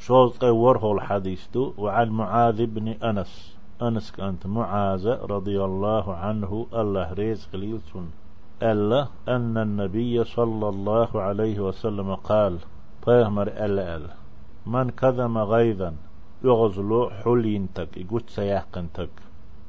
شوز قور الحديث وعن معاذ بن أنس. أنس كانت معاذ رضي الله عنه الله ريز قليلتون ألا أن النبي صلى الله عليه وسلم قال طيهمر ألا ألا من كذم غيظا يغزلو حلينتك يقول سيحقنتك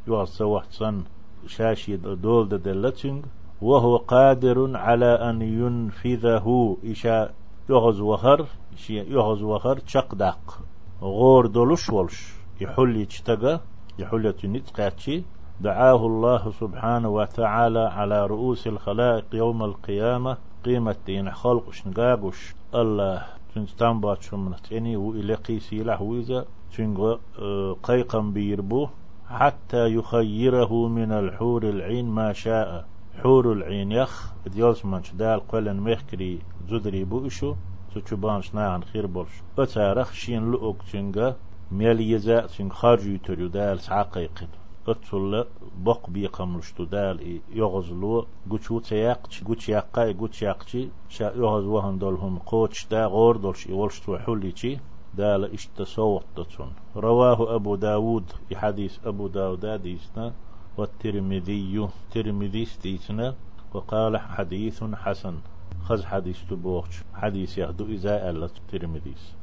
يغزل وحسن شاشي دول دلتنج وهو قادر على أن ينفذه إشاء يغز وخر يغز وخر داق. غور دولش ولش. يحل يتشتغى يحل يتنتقاتشي دعاه الله سبحانه وتعالى على رؤوس الخلائق يوم القيامة. قيمة دين خلق شنقاقش الله تنستان باتشم نتعني وإلى قيسي لحويزة تنغ آه، قيقا بيربو. حتى يخيره من الحور العين ما شاء. حور العين يخ. ديالس منش دال قلن مخكري زدري بوشو سوچوبانش ناعن خير بولش. أتارخ شين لؤك تنغ ميل يزا تنغ خارجو تريو دال سعقيقن أتسل بق بي قمرشتو دال يغزلو قوچو تياقش قوچ يقا قوچ يقشي شا يغز وهن دولهم قوچ دا غور دولش يولشتو حوليشي دال اشتسوت رواه أبو داود في حديث أبو داود ديسنا والترمذي ترمذي ستيتنا وقال حديث حسن. خز حديث تبوخش حديث يهدو إذا ألت ترمذيس